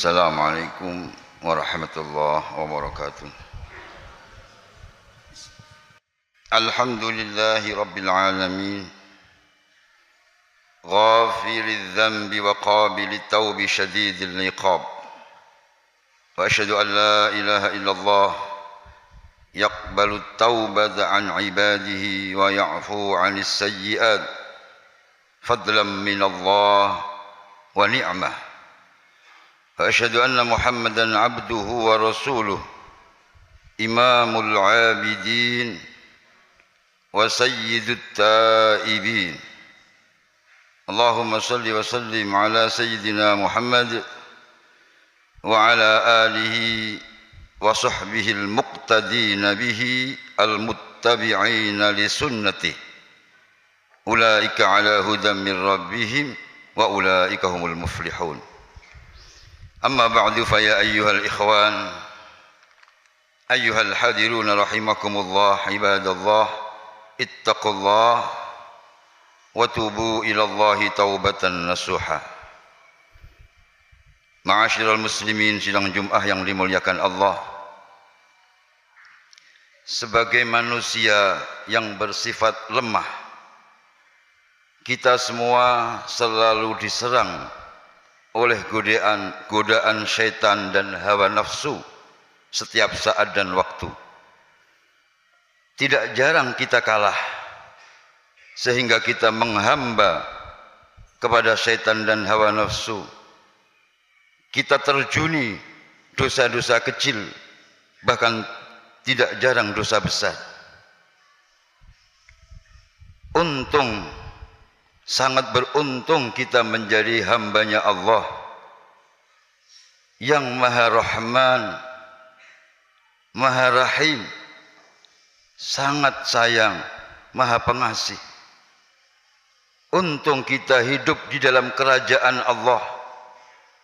السلام عليكم ورحمة الله وبركاته. الحمد لله رب العالمين غافر الذنب وقابل التوب شديد العقاب. وأشهد أن لا إله إلا الله يقبل التوبة عن عباده ويعفو عن السيئات. فضلا من الله ونعمة. واشهد أن محمدا عبده ورسوله إمام العابدين وسيد التائبين. اللهم صل وسلم على سيدنا محمد وعلى آله وصحبه المقتدين به المتبعين لسنته. أولئك على هدى من ربهم وأولئك هم المفلحون. أما بعد فيا أيها الإخوان أيها الحاضرون رحمكم الله عباد الله اتقوا الله وتوبوا إلى الله توبة نصوحا Ma'asyiral muslimin sidang Jumat yang dimuliakan Allah Sebagai manusia yang bersifat lemah Kita semua selalu diserang oleh godaan godaan syaitan dan hawa nafsu setiap saat dan waktu. Tidak jarang kita kalah sehingga kita menghamba kepada syaitan dan hawa nafsu. Kita terjuni dosa-dosa kecil bahkan tidak jarang dosa besar. Untung Sangat beruntung kita menjadi hambanya Allah yang maha rahman, maha rahim, sangat sayang, maha pengasih. Untung kita hidup di dalam kerajaan Allah,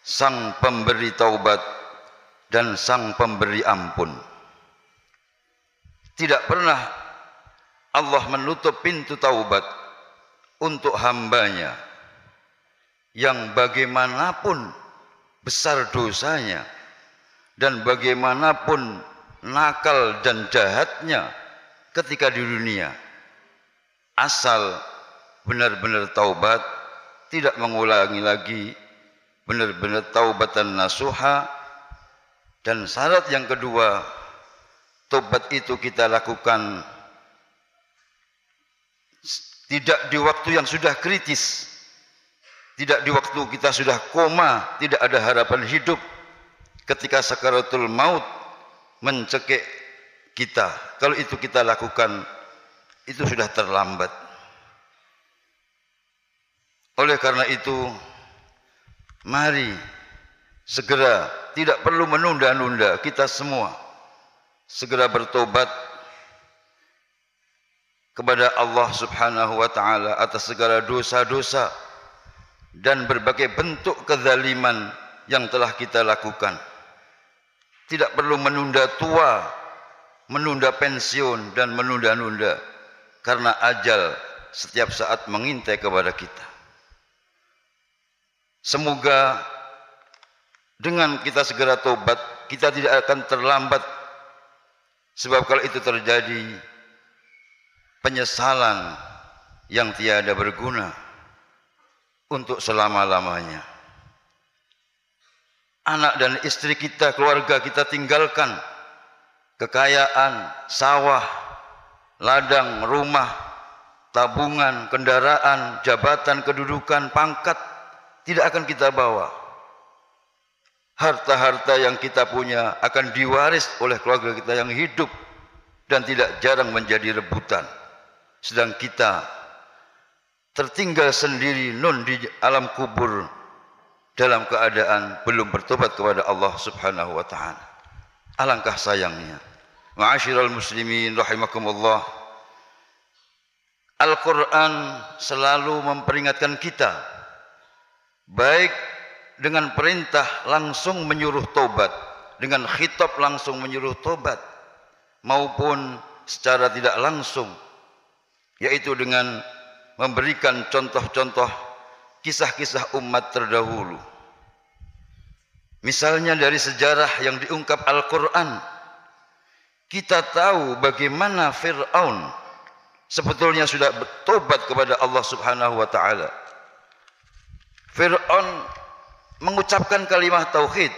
sang pemberi taubat dan sang pemberi ampun. Tidak pernah Allah menutup pintu taubat untuk hambanya yang bagaimanapun besar dosanya dan bagaimanapun nakal dan jahatnya ketika di dunia. Asal benar-benar taubat tidak mengulangi lagi benar-benar taubatan nasuha. Dan syarat yang kedua taubat itu kita lakukan tidak di waktu yang sudah kritis. Tidak di waktu kita sudah koma, tidak ada harapan hidup. Ketika sakaratul maut mencekik kita. Kalau itu kita lakukan, itu sudah terlambat. Oleh karena itu, mari segera tidak perlu menunda-nunda kita semua segera bertobat kepada Allah Subhanahu wa taala atas segala dosa-dosa dan berbagai bentuk kezaliman yang telah kita lakukan. Tidak perlu menunda tua, menunda pensiun dan menunda-nunda karena ajal setiap saat mengintai kepada kita. Semoga dengan kita segera tobat, kita tidak akan terlambat. Sebab kalau itu terjadi, penyesalan yang tiada berguna untuk selama-lamanya. Anak dan istri kita, keluarga kita tinggalkan kekayaan, sawah, ladang, rumah, tabungan, kendaraan, jabatan, kedudukan, pangkat tidak akan kita bawa. Harta-harta yang kita punya akan diwaris oleh keluarga kita yang hidup dan tidak jarang menjadi rebutan sedang kita tertinggal sendiri nun di alam kubur dalam keadaan belum bertobat kepada Allah Subhanahu wa taala. Alangkah sayangnya. Ma'asyiral muslimin rahimakumullah. Al-Qur'an selalu memperingatkan kita baik dengan perintah langsung menyuruh tobat, dengan khitab langsung menyuruh tobat maupun secara tidak langsung yaitu dengan memberikan contoh-contoh kisah-kisah umat terdahulu. Misalnya dari sejarah yang diungkap Al-Quran, kita tahu bagaimana Fir'aun sebetulnya sudah bertobat kepada Allah Subhanahu wa taala. Fir'aun mengucapkan kalimat tauhid.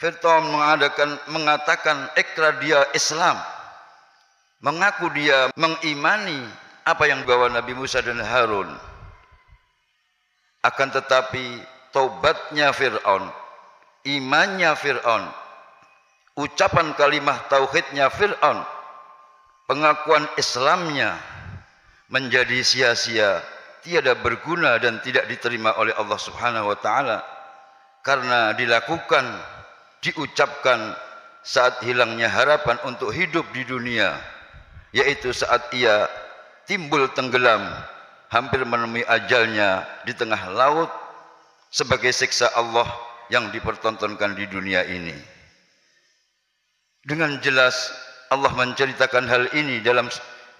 Fir'aun mengadakan mengatakan ikrar dia Islam. Mengaku dia mengimani apa yang dibawa Nabi Musa dan Harun. Akan tetapi taubatnya Fir'aun, imannya Fir'aun, ucapan kalimat tauhidnya Fir'aun, pengakuan Islamnya menjadi sia-sia, tiada berguna dan tidak diterima oleh Allah Subhanahu wa taala karena dilakukan, diucapkan saat hilangnya harapan untuk hidup di dunia, yaitu saat ia timbul tenggelam hampir menemui ajalnya di tengah laut sebagai siksa Allah yang dipertontonkan di dunia ini. Dengan jelas Allah menceritakan hal ini dalam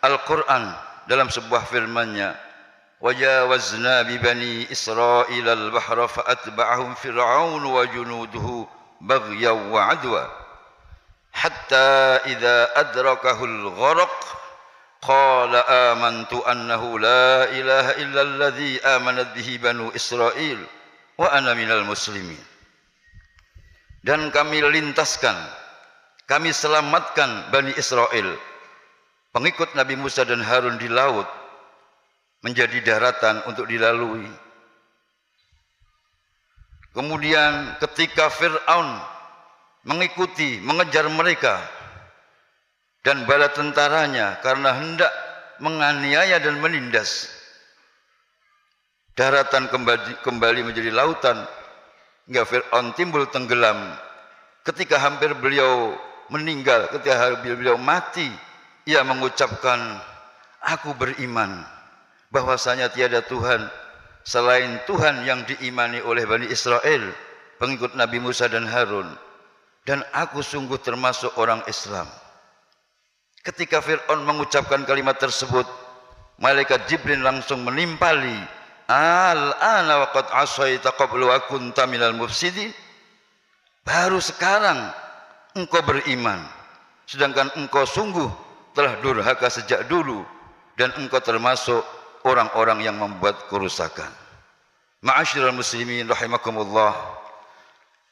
Al-Quran dalam sebuah firman-Nya. Israil al-bahra fa'atba'ahum Fir'aun wa junuduhu baghyaw wa adwa. Hatta idza adrakahu al-gharq qala amantu annahu la ilaha illa alladhi amanat bihi banu Israil wa minal muslimin. Dan kami lintaskan kami selamatkan Bani Israel pengikut Nabi Musa dan Harun di laut menjadi daratan untuk dilalui kemudian ketika Fir'aun mengikuti mengejar mereka dan bala tentaranya karena hendak menganiaya dan menindas. Daratan kembali, kembali menjadi lautan hingga Fir'aun timbul tenggelam. Ketika hampir beliau meninggal ketika beliau mati ia mengucapkan aku beriman bahwasanya tiada Tuhan selain Tuhan yang diimani oleh Bani Israel pengikut Nabi Musa dan Harun dan aku sungguh termasuk orang Islam. Ketika Fir'aun mengucapkan kalimat tersebut malaikat Jibril langsung menimpali al-ana waqad asaita qablu minal mufsidin. Baru sekarang engkau beriman sedangkan engkau sungguh telah durhaka sejak dulu dan engkau termasuk orang-orang yang membuat kerusakan. Ma'asyiral muslimin rahimakumullah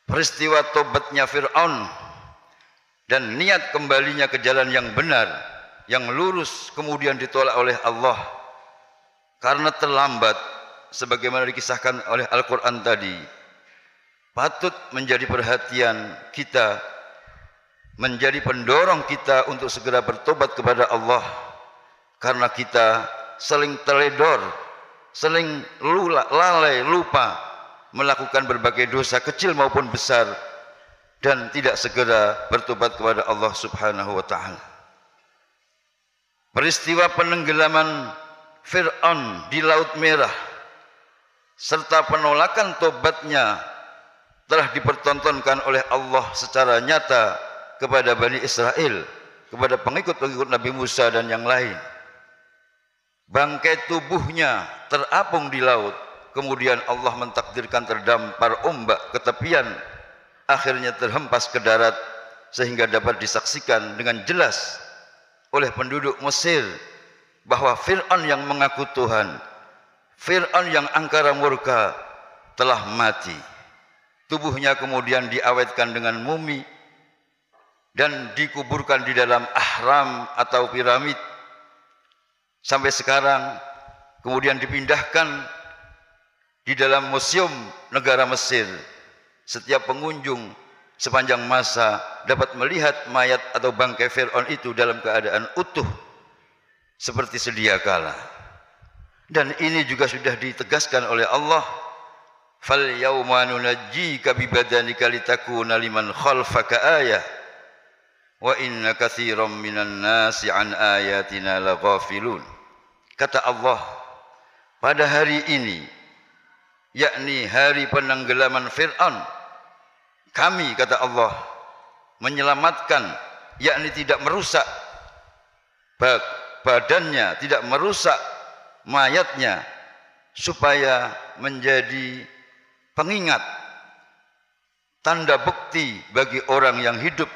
peristiwa tobatnya Fir'aun dan niat kembalinya ke jalan yang benar yang lurus kemudian ditolak oleh Allah karena terlambat sebagaimana dikisahkan oleh Al-Quran tadi. Patut menjadi perhatian kita menjadi pendorong kita untuk segera bertobat kepada Allah karena kita saling teledor saling lula, lalai lupa melakukan berbagai dosa kecil maupun besar dan tidak segera bertobat kepada Allah Subhanahu wa taala peristiwa penenggelaman Fir'aun di Laut Merah serta penolakan tobatnya telah dipertontonkan oleh Allah secara nyata kepada Bani Israel, kepada pengikut-pengikut Nabi Musa dan yang lain. Bangkai tubuhnya terapung di laut. Kemudian Allah mentakdirkan terdampar ombak ke tepian. Akhirnya terhempas ke darat sehingga dapat disaksikan dengan jelas oleh penduduk Mesir bahwa Fir'aun yang mengaku Tuhan, Fir'aun yang angkara murka telah mati. Tubuhnya kemudian diawetkan dengan mumi dan dikuburkan di dalam ahram atau piramid sampai sekarang kemudian dipindahkan di dalam museum negara Mesir. Setiap pengunjung sepanjang masa dapat melihat mayat atau bangkai Fir'aun itu dalam keadaan utuh seperti sedia kala. Dan ini juga sudah ditegaskan oleh Allah fal yauma nunajjika bi badanika litakuna liman khalfaka ayah wa inna katsiran minan nasi an ayatina laghafilun kata Allah pada hari ini yakni hari penenggelaman Fir'aun kami kata Allah menyelamatkan yakni tidak merusak badannya tidak merusak mayatnya supaya menjadi pengingat tanda bukti bagi orang yang hidup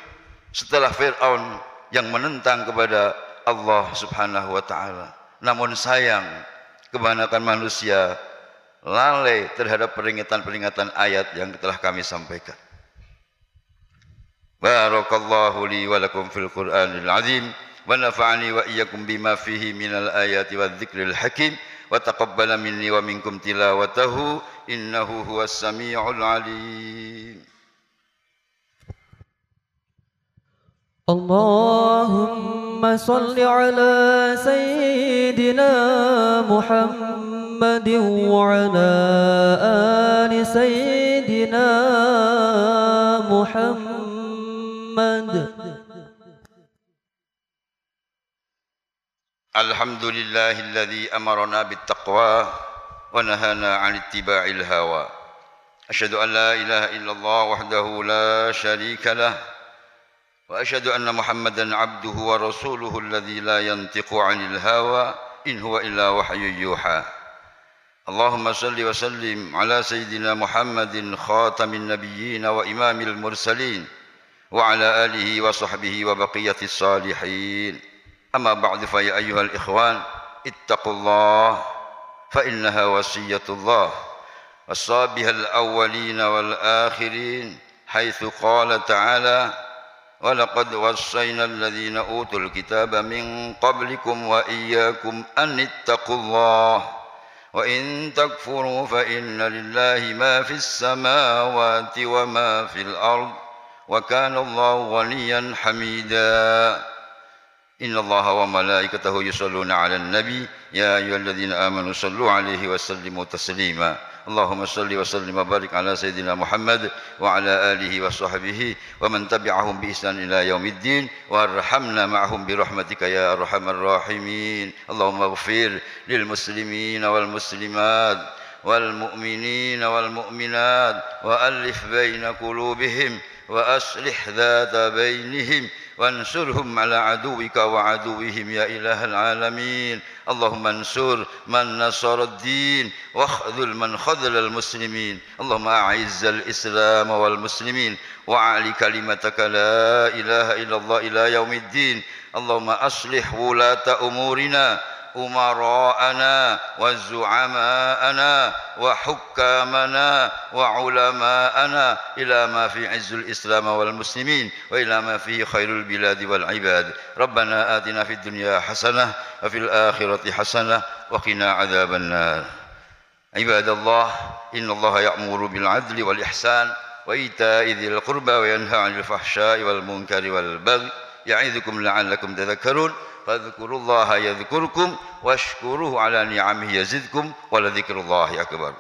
setelah Fir'aun yang menentang kepada Allah subhanahu wa ta'ala. Namun sayang, kebanyakan manusia lalai terhadap peringatan-peringatan ayat yang telah kami sampaikan. Barakallahu li wa lakum fil Qur'anil azim wa nafa'ani wa iyyakum bima fihi minal ayati wadh-dhikril hakim wa taqabbala minni wa minkum tilawatahu innahu huwas samiul alim. Allahumma salli ala sayyidina Muhammad محمد وعلى آل سيدنا محمد. الحمد لله الذي أمرنا بالتقوى ونهانا عن اتباع الهوى. أشهد أن لا إله إلا الله وحده لا شريك له وأشهد أن محمدا عبده ورسوله الذي لا ينطق عن الهوى إن هو إلا وحي يوحى. اللهم صل وسلم على سيدنا محمد خاتم النبيين وإمام المرسلين وعلى آله وصحبه وبقية الصالحين. أما بعد فيا أيها الإخوان اتقوا الله فإنها وصية الله. وصى بها الأولين والآخرين حيث قال تعالى ولقد وصينا الذين أوتوا الكتاب من قبلكم وإياكم أن اتقوا الله وإن تكفروا فإن لله ما في السماوات وما في الأرض وكان الله غنيا حميدا. إن الله وملائكته يصلون على النبي. يا أيها الذين آمنوا صلوا عليه وسلموا تسليما. اللهم صل وسلم وبارك على سيدنا محمد وعلى آله وصحبه ومن تبعهم بإحسان إلى يوم الدين وارحمنا معهم برحمتك يا أرحم الراحمين. اللهم اغفر للمسلمين والمسلمات والمؤمنين والمؤمنات وألف بين قلوبهم وأصلح ذات بينهم وانصرهم على عدوك وعدوهم يا إله العالمين. اللهم انصر من نصر الدين واخذل من خذل المسلمين. اللهم أعز الإسلام والمسلمين وعلي كلمتك لا إله إلا الله إلى يوم الدين. اللهم أصلح ولاة أمورنا أمراءنا وزعماءنا وحكامنا وعلماءنا إلى ما في عز الإسلام والمسلمين وإلى ما فيه خير البلاد والعباد. ربنا آتنا في الدنيا حسنة وفي الآخرة حسنة وقنا عذاب النار. عباد الله إن الله يأمر بالعدل والإحسان وإيتاء ذي القربى وينهى عن الفحشاء والمنكر والبغي. يعظكم لعلكم تذكرون. فاذكروا الله يذكركم واشكروه على نعمه يزدكم ولذكر الله أكبر.